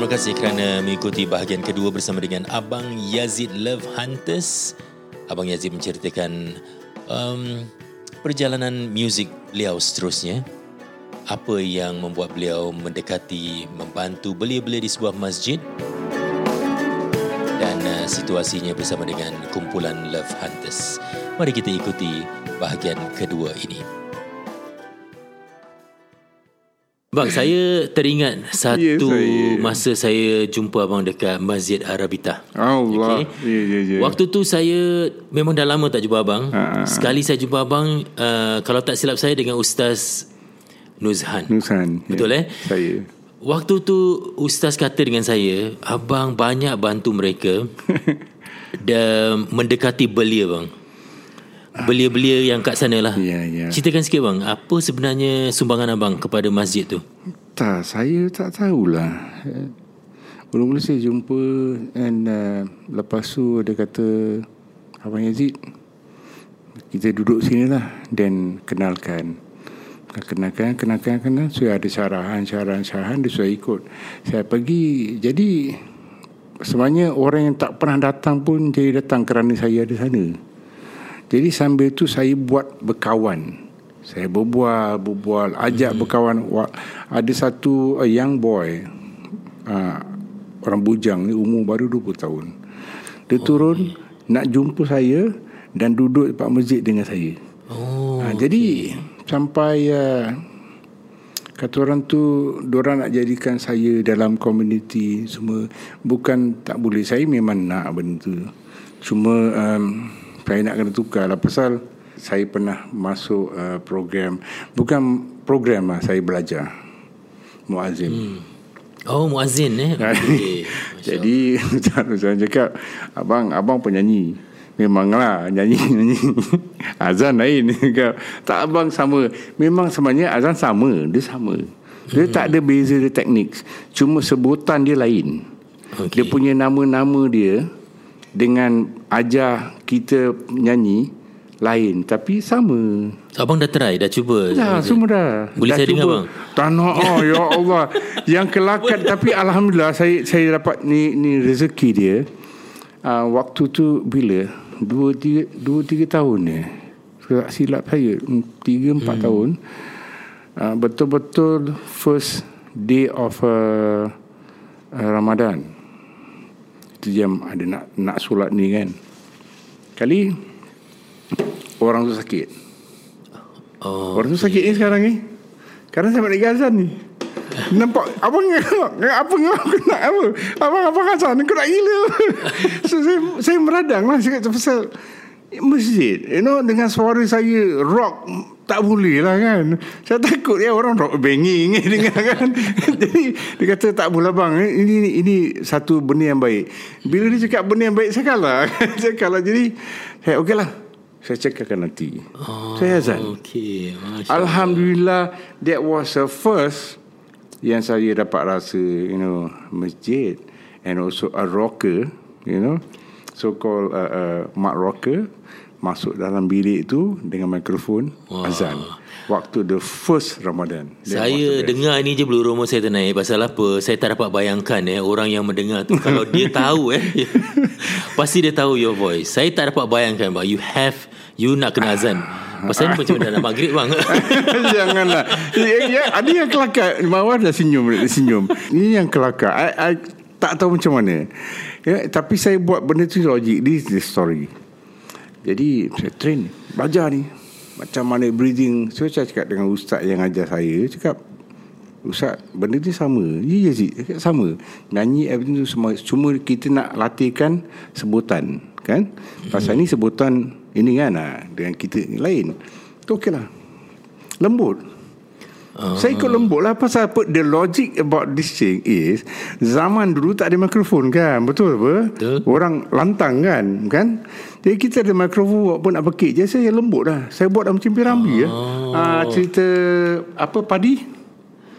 terima kasih kerana mengikuti bahagian kedua bersama dengan Abang Yazid Love Hunters. Abang Yazid menceritakan um, perjalanan muzik beliau seterusnya. Apa yang membuat beliau mendekati, membantu belia-belia di sebuah masjid dan uh, situasinya bersama dengan kumpulan Love Hunters. Mari kita ikuti bahagian kedua ini. Bang, saya teringat satu Ya, saya- masa saya jumpa abang dekat Masjid Arabita. Allah. Okey. Ya, ya, ya. Waktu tu saya memang dah lama tak jumpa abang. Ha, ha. Sekali saya jumpa abang, uh, kalau tak silap saya dengan Ustaz Nuzhan. Nusan. Betul, ya. eh? Saya. Waktu tu Ustaz kata dengan saya, abang banyak bantu mereka dan mendekati belia bang. Belia-belia yang kat sana lah. Ya, ya. Ceritakan sikit bang, apa sebenarnya sumbangan abang kepada masjid tu? Tak, saya tak tahulah. Mula-mula saya jumpa and uh, lepas tu dia kata Abang Yazid kita duduk sini lah dan kenalkan kenalkan kenalkan kenal saya ada syarahan syarahan syarahan dia sudah ikut saya pergi jadi sebenarnya orang yang tak pernah datang pun jadi datang kerana saya ada sana jadi sambil tu saya buat berkawan. Saya berbual berbual ajak hmm. berkawan. Wa- ada satu a young boy uh, orang bujang ni umur baru 20 tahun. Dia oh, turun nak jumpa saya dan duduk dekat masjid dengan saya. Oh, Ha, jadi sampai uh, kata orang tu orang nak jadikan saya dalam komuniti semua. Bukan tak boleh. Saya memang nak benda tu. Cuma um, saya nak kena tukar lah pasal saya pernah masuk uh, program. Bukan program lah saya belajar. Muazim hmm. Oh muazzin eh. Okay. Jadi Ustaz cakap Abang Abang penyanyi Memanglah Nyanyi nyanyi. Azan lain. Cakap, Tak abang sama. Memang sebenarnya Azan sama Dia sama. Dia tak ada beza dia teknik. Cuma sebutan dia lain. Okay. Dia punya nama-nama dia Dengan Ajar kita nyanyi Lain Tapi sama. So, abang dah try, dah cuba. Dah semua dah. Boleh dah saya dengar, bang? Tak nak oh, Ya Allah. Yang kelakar Tapi Alhamdulillah Saya saya dapat ni ni rezeki dia. Uh, Waktu tu Bila? Dua tiga, dua, tiga tahun ni. Tak silap saya. Hmm, Tiga empat hmm. tahun. Uh, Betul-betul First day of uh, uh, Ramadan Itu jam ada nak nak solat ni kan. Kali Orang tu sakit. Oh, Orang tu sakit ni sekarang ni. Sekarang saya balik Gazan ni. Nampak Abang Apa kau nak apa? Abang Abang Hasan Kau nak gila. So saya Saya meradang lah Cakap pasal Masjid You know Dengan suara saya Rock Tak boleh lah kan. Saya takut ya Orang rock banging Dengar kan. Jadi Dia kata tak boleh bang. Ini ini, ini Satu benda yang baik. Bila dia cakap benda yang baik Saya kalah. Saya kalah. Jadi Saya okey lah. Saya cakapkan nanti. Oh, Saya azan. Okay. Masya Alhamdulillah that was the first yang saya dapat rasa you know masjid and also a rocker you know so called uh, uh, mak rocker masuk dalam bilik tu dengan mikrofon Wah. azan. Waktu the first Ramadan. Saya dengar ni je bulu roma saya ternaik Pasal apa? Saya tak dapat bayangkan eh Orang yang mendengar tu. Kalau dia tahu eh. Pasti dia tahu your voice. Saya tak dapat bayangkan bang You have You nak kena azan. Pasal ni macam dah nak maghrib bang? Janganlah. Ya, ya, Ada yang kelakar. Mawar dah senyum Dia senyum. Ini yang kelakar. I, I tak tahu macam mana. Ya, Tapi saya buat benda tu logik This is the story Jadi saya train Belajar ni. Macam mana breathing. So saya cakap dengan ustaz yang ajar saya Cakap Ustaz Benda tu sama? Ya ya Cakap sama. Nyanyi everything tu semua Cuma kita nak latihkan Sebutan Kan? Pasal ni sebutan Ini kan? Ha, Dengan kita ni lain. Tu okey lah Lembut Saya ikut lembut lah Pasal apa The logic about this thing is Zaman dulu tak ada mikrofon kan Betul apa? Betul. Orang lantang kan Kan? Jadi kita ada mikrofon Buat pun nak pekik je Saya lembut lah. Saya buat dalam cimpi rambi ya. Oh. Ah, Cerita Apa padi?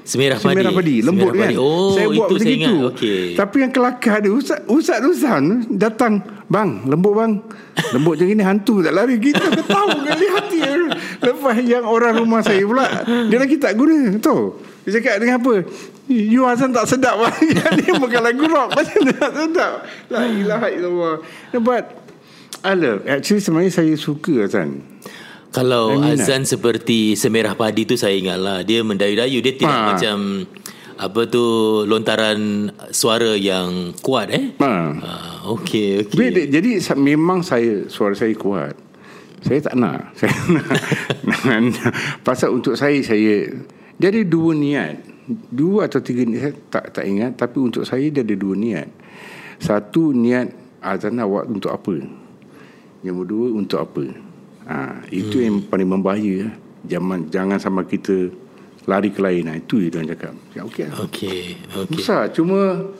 Semerah padi Semerah padi Lembut Semerah kan? Padi. Oh Saya buat macam itu okay. Tapi yang kelakar dia Ustaz, Ustaz Ruzan Datang Bang lembut bang. Lembut macam ini Hantu tak lari. Kita ketahu kali hati Lepas yang orang rumah saya pula Dia lagi tak guna Tahu Dia cakap dengan apa? You azan tak sedap lah Dia bukan lagu rock. Macam mana tak sedap? La ilaha illallah. But I love. Actually sebenarnya saya suka azan Kalau azan seperti semerah padi tu saya ingat lah Dia mendayu-dayu. Dia tidak Ha. macam Apa tu Lontaran suara yang kuat eh? Ha. Ah, okay, Okay. Jadi memang saya Suara saya kuat Saya tak nak. Saya nak, nak Pasal untuk saya Saya Dia ada dua niat. Dua atau tiga niat Saya tak, tak ingat. Tapi untuk saya Dia ada dua niat. Satu niat Azan awak untuk apa? Yang kedua Untuk apa? Ha, Itu hmm. yang paling membahaya. Zaman, Jangan sama kita Lari ke lain. Ha, Itu dia orang cakap. Ya, Okey lah. Okay, okay. Besar. Cuma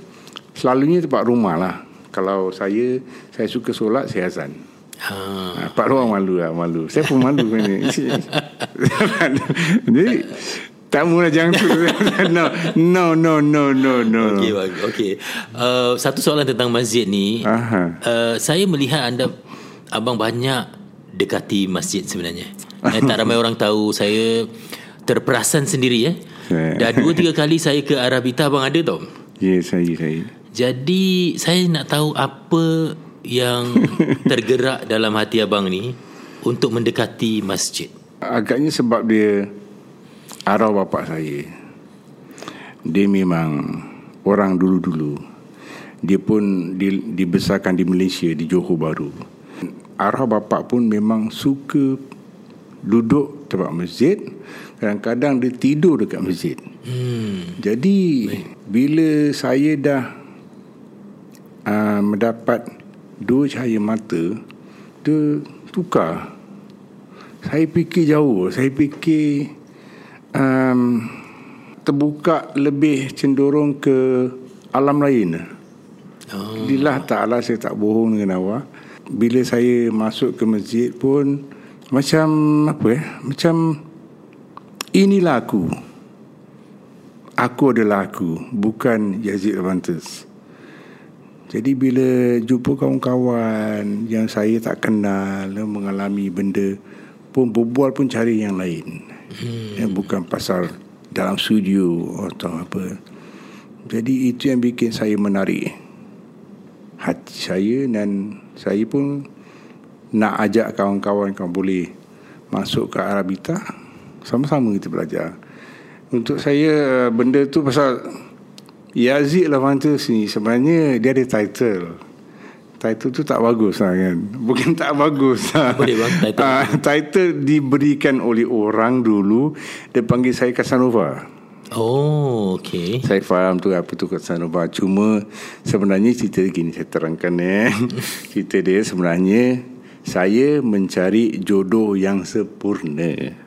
Selalunya tempat rumah lah. Kalau saya Saya suka solat Saya azan Ha. Pak Luang malu lah Malu Saya pun malu ni. Jadi Tak mula jangan tu No No no no no no Okey. Okey. Uh, satu soalan tentang masjid ni. Aha. Uh, saya melihat anda abang banyak dekati masjid sebenarnya. Eh, tak ramai orang tahu saya terperasan sendiri eh. Eh. Dah dua tiga kali saya ke Arabita abang ada tau. Ya saya saya Jadi saya nak tahu apa yang tergerak dalam hati abang ni untuk mendekati masjid. Agaknya sebab dia Arah bapak saya. Dia memang Orang dulu-dulu. Dia pun di, Dibesarkan di Malaysia Di Johor Baru Arah bapak pun memang suka Duduk tempat masjid. Kadang-kadang dia tidur dekat masjid. Hmm. Jadi Bila saya dah uh, Mendapat Dua cahaya mata Dia tukar. Saya fikir jauh. Saya fikir um, Terbuka Lebih cenderung ke Alam lain. Oh. Alhamdulillah Ta'ala saya tak bohong dengan awak. Bila saya masuk ke masjid pun Macam Apa eh Macam Inilah aku. Aku adalah aku Bukan Yazid Levantes Jadi bila jumpa kawan-kawan Yang saya tak kenal Mengalami benda Pun berbual pun cari yang lain. Hmm. yang Bukan pasal Dalam studio Atau apa. Jadi itu yang bikin saya menarik Hati saya Dan saya pun Nak ajak kawan-kawan Kalau boleh Masuk ke Arabita? Sama-sama kita belajar. Untuk saya benda tu pasal Yazid Levantes ni sebenarnya dia ada title. Title tu tak bagus lah kan. Bukan tak bagus lah. Boleh bang, title. Ah, title diberikan oleh orang dulu. Dia panggil saya Casanova. Oh, okay. Saya faham tu apa tu Casanova. Cuma sebenarnya cerita gini saya terangkan eh. cerita dia sebenarnya saya mencari jodoh yang sempurna.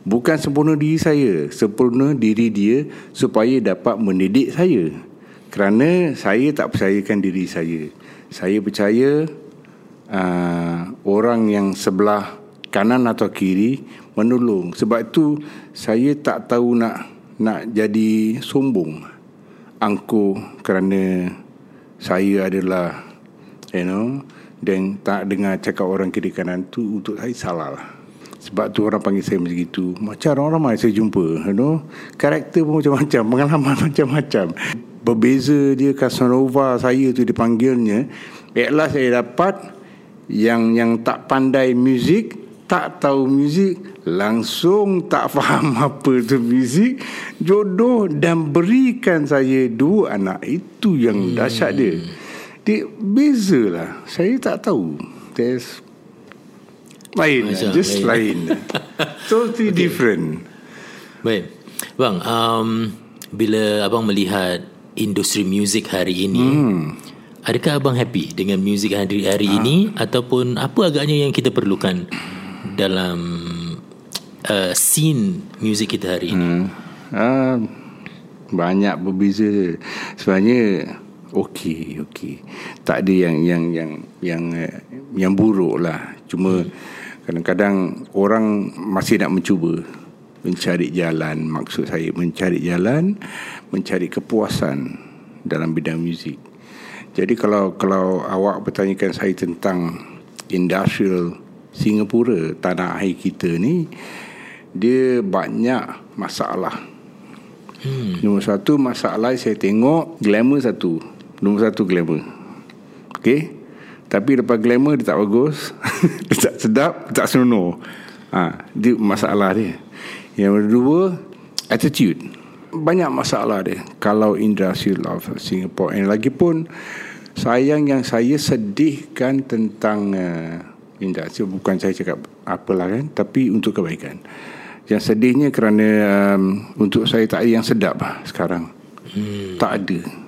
Bukan sempurna diri saya Sempurna diri dia Supaya dapat mendidik saya. Kerana saya tak percayakan diri saya. Saya percaya uh, Orang yang sebelah Kanan atau kiri Menolong. Sebab itu Saya tak tahu nak Nak jadi sombong Angkuh Kerana Saya adalah You know Dan tak dengar cakap orang kiri kanan tu Untuk saya salah lah sebab tu orang panggil saya macam itu Macam orang ramai saya jumpa you know? Karakter pun macam-macam Pengalaman macam-macam. Berbeza dia Casanova saya tu dipanggilnya. At last saya dapat Yang yang tak pandai muzik Tak tahu muzik Langsung tak faham apa tu muzik Jodoh dan berikan saya dua anak. Itu yang dahsyat dia. Dia beza lah Saya tak tahu. There's lain Macam just lain. lain, totally okay. different Baik. Bang, um, bila abang melihat industri muzik hari ini, hmm. adakah abang happy dengan muzik hari hari ha. ini ataupun apa agaknya yang kita perlukan dalam uh, scene muzik kita hari ini? hmm. uh, banyak berbeza sebenarnya okey okey tak ada yang yang yang yang uh, yang buruk lah cuma hmm. Kadang-kadang orang masih nak mencuba mencari jalan maksud saya mencari jalan mencari kepuasan dalam bidang muzik jadi kalau kalau awak bertanyakan saya tentang industrial Singapura tanah air kita ni dia banyak masalah Hmm. Nombor satu masalah saya tengok glamour satu. Nombor satu glamour. Okay. Tapi lepas glamour dia tak bagus. dia tak sedap, dia tak senonoh. Ha, dia masalah dia. Yang kedua, attitude. Banyak masalah dia. Kalau industri love Singapore. And lagi pun, sayang yang saya sedihkan tentang uh, industri. Bukan saya cakap apalah kan. Tapi untuk kebaikan. Yang sedihnya kerana um, untuk saya tak ada yang sedap lah sekarang. Hmm. Tak ada.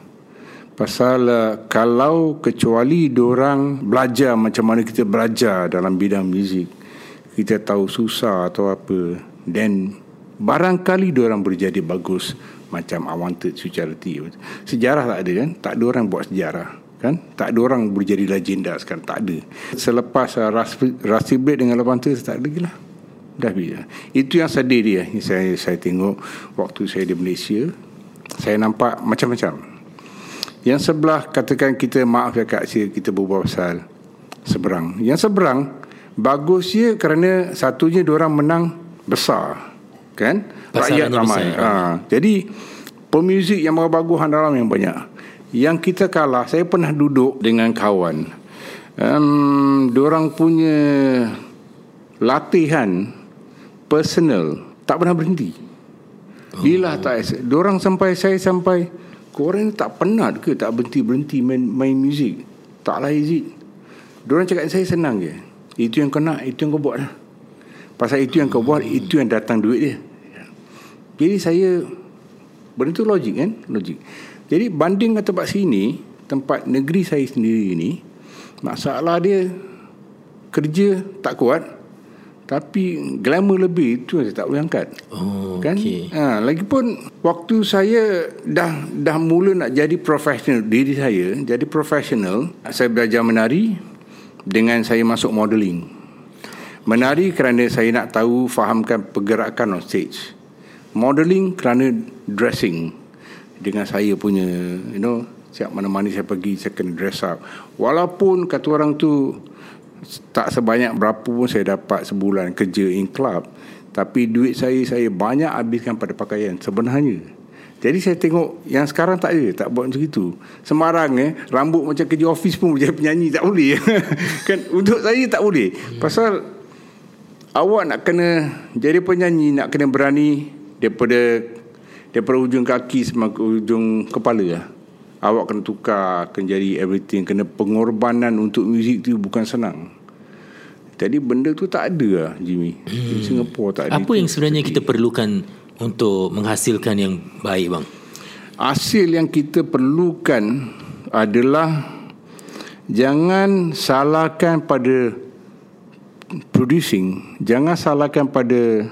Pasal uh, kalau kecuali orang belajar macam mana kita belajar dalam bidang muzik, kita tahu susah atau apa, then barangkali orang boleh jadi bagus macam I Wanted Charity. Sejarah tak ada kan? Tak ada orang buat sejarah kan? Tak ada orang boleh jadi legenda sekarang tak ada. Selepas uh, Rusty Blade dengan Levante tak ada lagi lah. Dah bila itu yang sedih dia. Saya saya tengok waktu saya di Malaysia saya nampak macam-macam yang sebelah katakan kita maaf ya kak saya kita berbual pasal seberang. Yang seberang bagus dia kerana satunya orang menang besar. Kan? Rakyat ramai. Ha. Jadi pemuzik yang bagus dalam yang banyak. Yang kita kalah, saya pernah duduk dengan kawan. Um, orang punya latihan personal tak pernah berhenti. Bila oh. tak orang sampai saya sampai Korang tak penat ke tak berhenti-berhenti main, main muzik? Taklah Izid. Diorang cakap saya senang je. Itu yang kau nak, itu yang kau buat lah. Pasal itu yang kau buat, itu yang datang duit dia. Jadi saya, benda tu logik kan? Logik. Jadi banding dengan tempat sini, tempat negeri saya sendiri ni, masalah dia kerja tak kuat, tapi glamour lebih itu saya tak boleh angkat. Oh, kan? Okay. Ha, lagipun waktu saya dah dah mula nak jadi profesional diri saya, jadi profesional, saya belajar menari dengan saya masuk modeling. Menari kerana saya nak tahu fahamkan pergerakan on stage. Modeling kerana dressing dengan saya punya you know siap mana-mana saya pergi saya kena dress up. Walaupun kata orang tu tak sebanyak berapa pun saya dapat sebulan kerja in club tapi duit saya saya banyak habiskan pada pakaian sebenarnya. Jadi saya tengok yang sekarang tak ada tak buat macam itu. Semarang eh rambut macam kerja office pun jadi penyanyi tak boleh. Kan untuk saya tak boleh. Pasal awak nak kena jadi penyanyi nak kena berani daripada daripada ujung kaki sampai ujung kepala lah awak kena tukar kena jadi everything kena pengorbanan untuk muzik tu bukan senang. Jadi benda tu tak ada lah Jimmy. Hmm. di Singapura tak ada apa yang sebenarnya kita perlukan untuk menghasilkan yang baik bang? Hasil yang kita perlukan adalah jangan salahkan pada producing jangan salahkan pada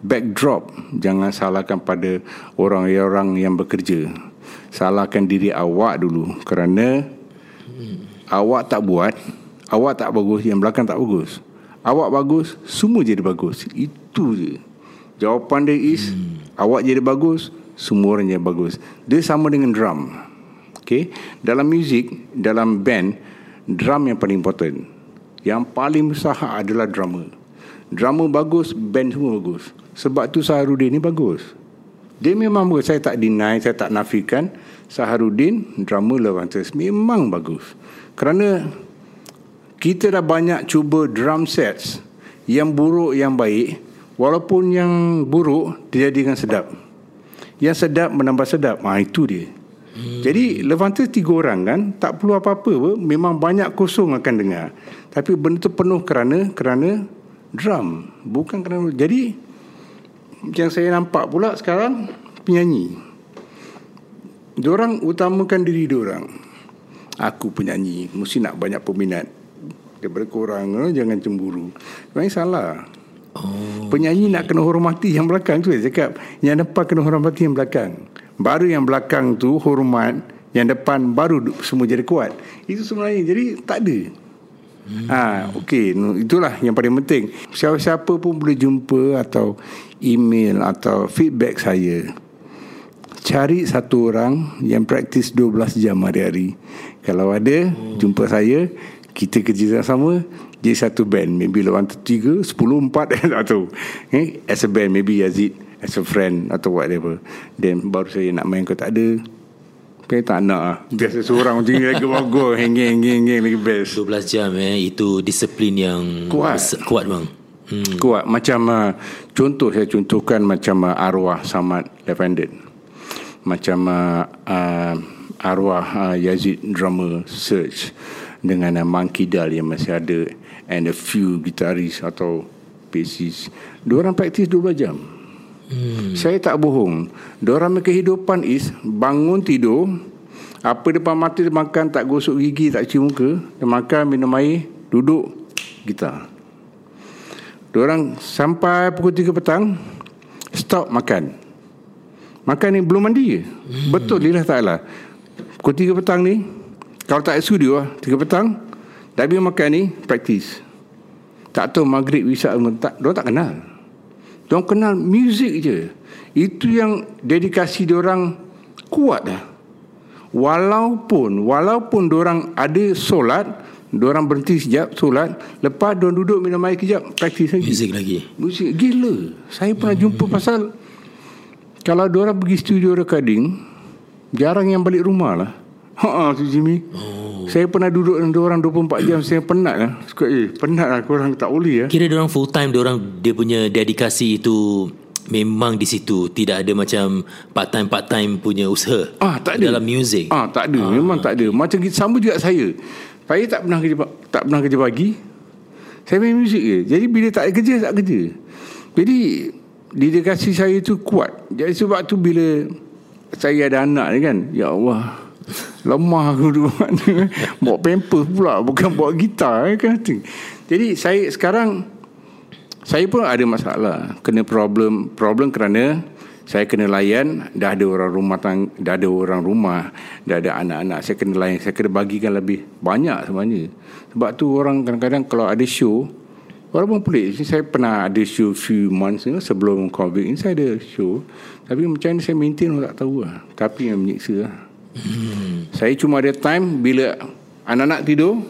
backdrop jangan salahkan pada orang-orang yang bekerja salahkan diri awak dulu kerana hmm. awak tak buat awak tak bagus yang belakang tak bagus. Awak bagus semua jadi bagus. Itu je. Jawapan dia is hmm. awak jadi bagus semua orang jadi bagus. Dia sama dengan drum. Okay? Dalam music dalam band drum yang paling important. Yang paling besar adalah drummer. Drummer bagus band semua bagus. Sebab tu Saharudin ni bagus dia memang bagus. Saya tak deny, saya tak nafikan. Saharudin, drama Levantes, memang bagus. Kerana kita dah banyak cuba drum sets yang buruk, yang baik. Walaupun yang buruk, dijadikan sedap. Yang sedap menambah sedap. Ha, itu dia. Hmm. Jadi Levantes tiga orang kan Tak perlu apa-apa pun Memang banyak kosong akan dengar Tapi benda tu penuh kerana Kerana drum Bukan kerana Jadi yang saya nampak pula sekarang penyanyi. Diorang utamakan diri diorang. Aku penyanyi, mesti nak banyak peminat. Daripada korang, eh, jangan cemburu. Memang salah. Oh, penyanyi okay. nak kena hormati yang belakang tu. Saya cakap, yang depan kena hormati yang belakang. Baru yang belakang tu hormat, yang depan baru semua jadi kuat. Itu sebenarnya, jadi tak ada. Hmm. Ha, okey, itulah yang paling penting. Siapa-siapa pun boleh jumpa atau email atau feedback saya. Cari satu orang yang praktis 12 jam hari-hari. Kalau ada, hmm. jumpa saya, kita kerja sama jadi satu band. Maybe lawan tiga, sepuluh, empat, tak tahu. Eh, as a band, maybe Yazid as a friend atau whatever. Then baru saya nak main kau tak ada. Saya tak nak lah. Biasa seorang macam ni lagi bagus. Henging, henging lagi best. 12 jam eh itu disiplin yang Kuat. kuat bang. Hmm. Kuat. Macam uh, contoh saya contohkan macam uh, arwah Samad Left-handed. Macam uh, uh, arwah uh, Yazid drummer Search dengan uh, Monkey Dal yang masih ada and a few guitarist atau bassist. Diorang praktis 12 jam. Hmm. Saya tak bohong. Diorang punya kehidupan is bangun tidur, apa depan mata dia makan tak gosok gigi, tak cuci muka, dia makan minum air, duduk gitar. Diorang sampai pukul 3 petang stop makan. Makan ni belum mandi. Hmm. Betul lillah ta'ala. Pukul 3 petang ni kalau tak studio lah 3 petang dah habis makan ni praktis. Tak tahu maghrib Isyak tak Diorang tak kenal Diorang kenal muzik je Itu yang dedikasi diorang Kuat dah Walaupun Walaupun diorang ada solat Diorang berhenti sekejap solat Lepas diorang duduk minum air kejap Praktis lagi Muzik lagi. Muzik gila Saya pernah jumpa pasal Kalau diorang pergi studio recording Jarang yang balik rumah lah Haa tu Jimmy oh. Saya pernah duduk dengan diorang 24 jam Saya penat lah Suka eh penat lah Korang tak boleh lah Kira dia orang full time dia orang dia punya dedikasi itu memang di situ tidak ada macam part time part time punya usaha Ah tak ada dalam music. Ah tak ada, ah, memang tak ada. Macam sama juga saya. Saya tak pernah kerja tak pernah kerja pagi. Saya main muzik je. Jadi bila tak ada kerja tak kerja. Jadi dedikasi saya tu kuat. Jadi sebab tu bila saya ada anak ni kan, ya Allah. Lemah aku mana Bawa pampers pula Bukan bawa gitar kan Jadi saya sekarang Saya pun ada masalah Kena problem Problem kerana Saya kena layan Dah ada orang rumah tang, Dah ada orang rumah Dah ada anak-anak Saya kena layan Saya kena bagikan lebih Banyak sebenarnya Sebab tu orang kadang-kadang Kalau ada show Walaupun pelik Saya pernah ada show Few months you know, Sebelum COVID ni Saya ada show Tapi macam mana saya maintain Orang tak tahu lah Tapi yang menyiksa lah Hmm. Saya cuma ada time bila anak-anak tidur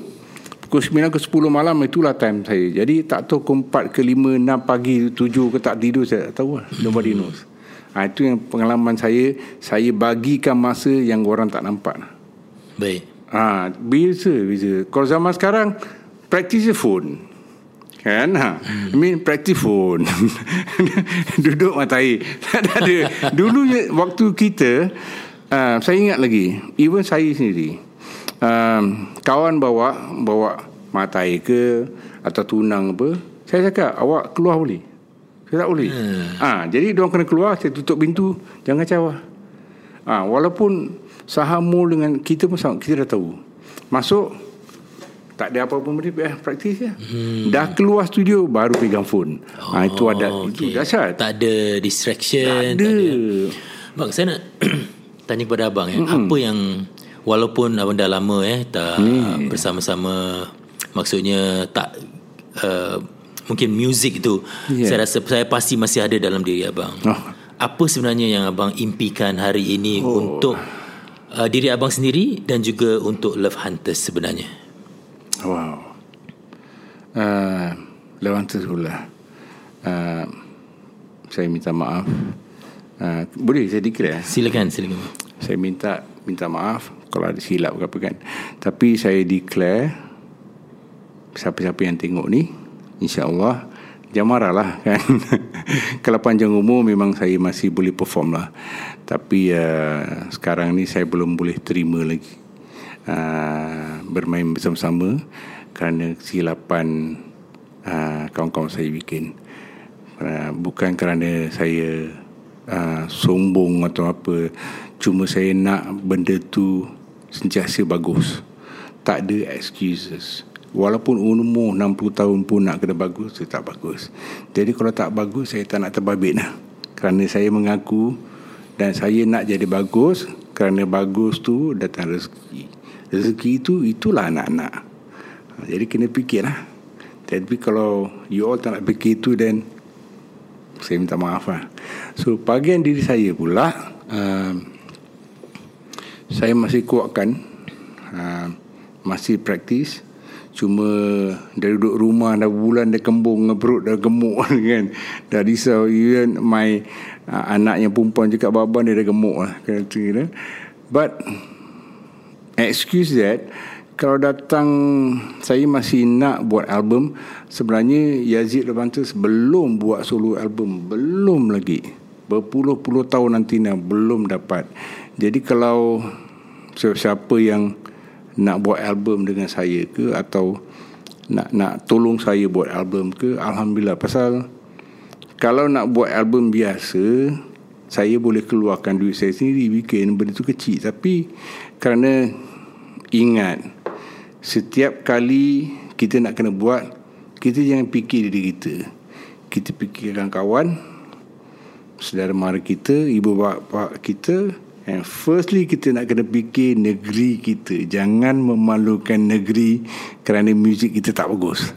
pukul 9 ke 10 malam itulah time saya. Jadi tak tahu pukul 4 ke 5, 6 pagi, 7 ke tak tidur saya tak tahu lah. Nobody knows. Ha, itu yang pengalaman saya. Saya bagikan masa yang orang tak nampak. Baik. Ha, biasa, biasa. Kalau zaman sekarang, practice phone. Kan? Ha. I mean, practice phone. Duduk mata air. Tak ada. Dulu waktu kita, uh, saya ingat lagi, even saya sendiri, um, kawan bawa bawa mata air ke atau tunang apa, saya cakap, awak keluar boleh? Saya tak boleh. Hmm. Ha, jadi, diorang kena keluar, saya tutup pintu, jangan cawah. Ha, walaupun saham mall dengan kita pun sama, kita dah tahu. Masuk, tak ada apa-apa meripik eh, praktis ya. Hmm. Dah keluar studio baru pegang phone. Oh, ha, itu ada okay. itu dahsyat. Tak ada distraction, Tak ada. tak ada. Bang, saya nak tanya kepada abang eh, apa yang walaupun abang dah lama eh tak Hmm. bersama-sama maksudnya tak uh, mungkin muzik itu Ya. saya rasa saya pasti masih ada dalam diri abang. Oh. Apa sebenarnya yang abang impikan hari ini oh. untuk uh, diri abang sendiri dan juga untuk Love Hunters sebenarnya? Wow. Uh, Lawan tersulah. Uh, saya minta maaf. Uh, boleh saya declare? Silakan, silakan. Saya minta minta maaf kalau ada silap ke apa kan. Tapi saya declare siapa-siapa yang tengok ni insya-Allah jangan marah lah kan. kalau panjang umur memang saya masih boleh perform lah. Tapi uh, sekarang ni saya belum boleh terima lagi uh, bermain bersama-sama kerana kesilapan uh, kawan-kawan saya bikin. Uh, bukan kerana saya uh, sombong atau apa cuma saya nak benda tu sentiasa bagus tak ada excuses walaupun umur 60 tahun pun nak kena bagus saya tak bagus. Jadi kalau tak bagus saya tak nak terbabit lah. Kerana saya mengaku dan saya nak jadi bagus kerana bagus tu datang rezeki. Rezeki itu itulah anak-anak. Jadi kena fikir lah tapi kalau you all tak nak fikir itu then saya minta maaf lah. So bahagian diri saya pula uh, Saya masih kuatkan uh, Masih praktis Cuma dari duduk rumah dah bulan dah kembung dengan perut dah gemuk kan. Dah risau even my uh, anak yang perempuan cakap baban dia dah gemuk lah. Kata, know. But excuse that kalau datang saya masih nak buat album sebenarnya Yazid Levantes belum buat solo album belum lagi berpuluh-puluh tahun nanti nak belum dapat jadi kalau siapa yang nak buat album dengan saya ke atau nak nak tolong saya buat album ke alhamdulillah. Pasal kalau nak buat album biasa saya boleh keluarkan duit saya sendiri. Bikin benda tu kecil. Tapi kerana ingat setiap kali kita nak kena buat kita jangan fikir diri kita. Kita fikirkan kawan saudara mara kita ibu bapa kita And firstly kita nak kena fikir negeri kita. Jangan memalukan negeri Kerana muzik kita tak bagus.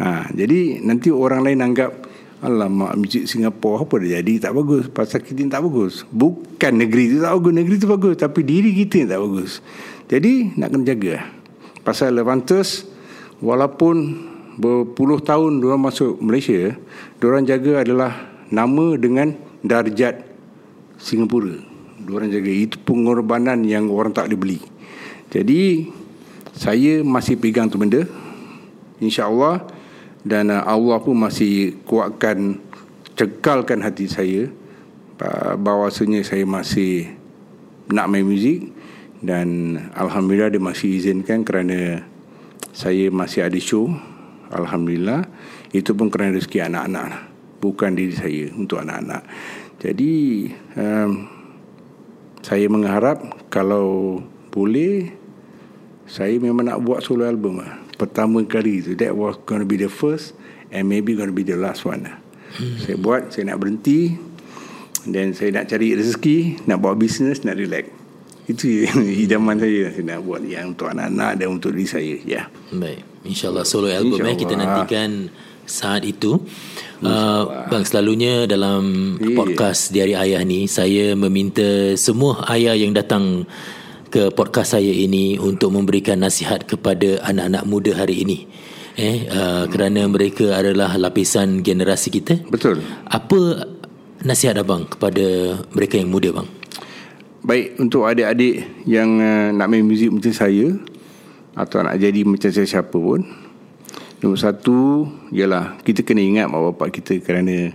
Ha, Jadi nanti orang lain anggap Alamak muzik Singapura apa dah jadi? Tak bagus. Pasal kita tak bagus. Bukan negeri itu tak bagus Negeri itu bagus Tapi diri kita yang tak bagus. Jadi nak kena jaga. Pasal Levantes Walaupun berpuluh tahun Diorang masuk Malaysia Diorang jaga adalah Nama dengan darjat Singapura orang jaga. Itu pengorbanan yang orang tak boleh beli. Jadi saya masih pegang tu benda insyaallah. Dan uh, Allah pun masih kuatkan cekalkan hati saya bahawasanya saya masih nak main muzik. Dan alhamdulillah dia masih izinkan kerana saya masih ada show. Alhamdulillah. Itu pun kerana rezeki anak-anak. Bukan diri saya untuk anak-anak. Jadi um, saya mengharap kalau boleh saya memang nak buat solo album lah. Pertama kali tu that was going to be the first and maybe going to be the last one lah. Hmm. Saya buat, saya nak berhenti dan saya nak cari rezeki, nak buat bisnes, nak relax. Itu hidaman saya saya nak buat yang untuk anak-anak dan untuk diri saya. Ya. Yeah. Baik. InsyaAllah solo album Insya eh, kita nantikan saat itu. Uh, bang selalunya dalam yeah. podcast Diari Ayah ni saya meminta semua ayah yang datang ke podcast saya ini untuk memberikan nasihat kepada anak-anak muda hari ini. Eh uh, kerana mereka adalah lapisan generasi kita. Betul. Apa nasihat abang kepada mereka yang muda bang? Baik untuk adik-adik yang uh, nak main muzik macam saya atau nak jadi macam saya siapa pun Nombor satu Ialah Kita kena ingat mak bapak kita Kerana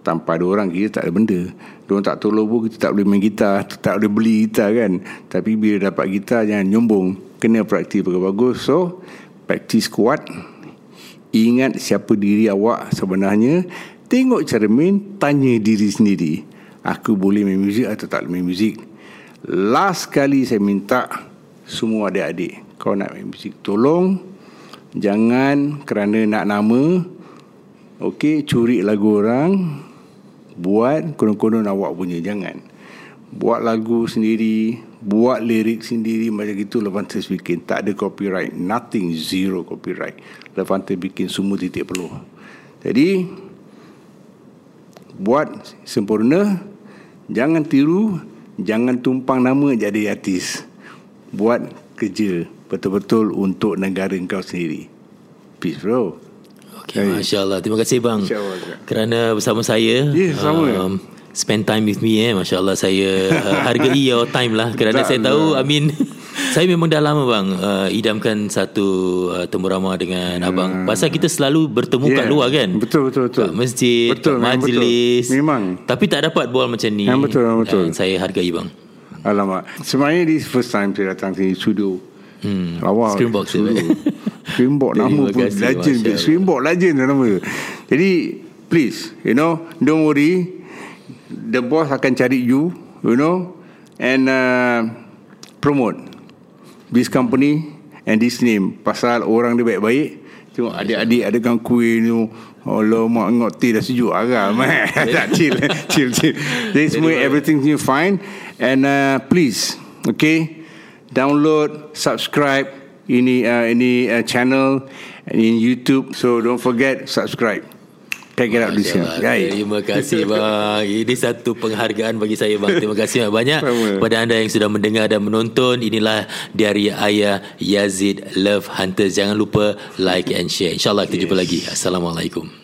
Tanpa ada orang Kita tak ada benda. Diorang tak tolong pun Kita tak boleh main gitar Tak boleh beli gitar kan. Tapi bila dapat gitar Jangan nyombong. Kena praktis bagus-bagus So Praktis kuat. Ingat siapa diri awak sebenarnya. Tengok cara main Tanya diri sendiri. Aku boleh main muzik atau tak boleh main muzik? Last kali saya minta Semua adik-adik Kau nak main muzik Tolong Jangan kerana nak nama Okey, curi lagu orang Buat konon-konon awak punya Jangan. Buat lagu sendiri Buat lirik sendiri Macam itu Levantes bikin. Tak ada copyright Nothing Zero copyright. Levantes bikin semua titik perlu Jadi Buat sempurna Jangan tiru Jangan tumpang nama jadi artis. Buat kerja betul-betul untuk negara kau sendiri. Peace bro. Okay, Masya Allah. Terima kasih bang. Kerana bersama saya. Ya, yeah, sama. Um, spend time with me eh. Masya Allah saya uh, hargai your time lah. Kerana saya tahu, I mean, saya memang dah lama bang uh, idamkan satu uh, temu ramah dengan hmm. abang. Pasal kita selalu bertemu yeah. kat luar kan. Betul, betul, betul. Kat masjid, betul, kat majlis. Betul. Memang. Tapi tak dapat bual macam ni. Yang betul, betul. Dan saya hargai bang. Alamak. Sebenarnya this first time saya datang sini studio. Hmm. Lawa. Screenbox Screenbox nama pun legend. Screenbox legend nama. Jadi please, you know, don't worry. The boss akan cari you, you know, and uh, promote this company and this name. Pasal orang dia baik-baik. Tengok adik-adik ada kan kuih ni. Allah mak ngok teh dah sejuk agak. tak chill, chill, chill. Jadi semua everything you fine. And uh, please, okay, download, subscribe ini uh, ini uh, channel in YouTube. So don't forget subscribe. Kan get out this year. Right. Terima kasih bang. Ini satu penghargaan bagi saya bang. Terima kasih banyak Sama. kepada anda yang sudah mendengar dan menonton. Inilah dari ayah Yazid Love Hunters. Jangan lupa like and share. InsyaAllah kita jumpa lagi. Assalamualaikum.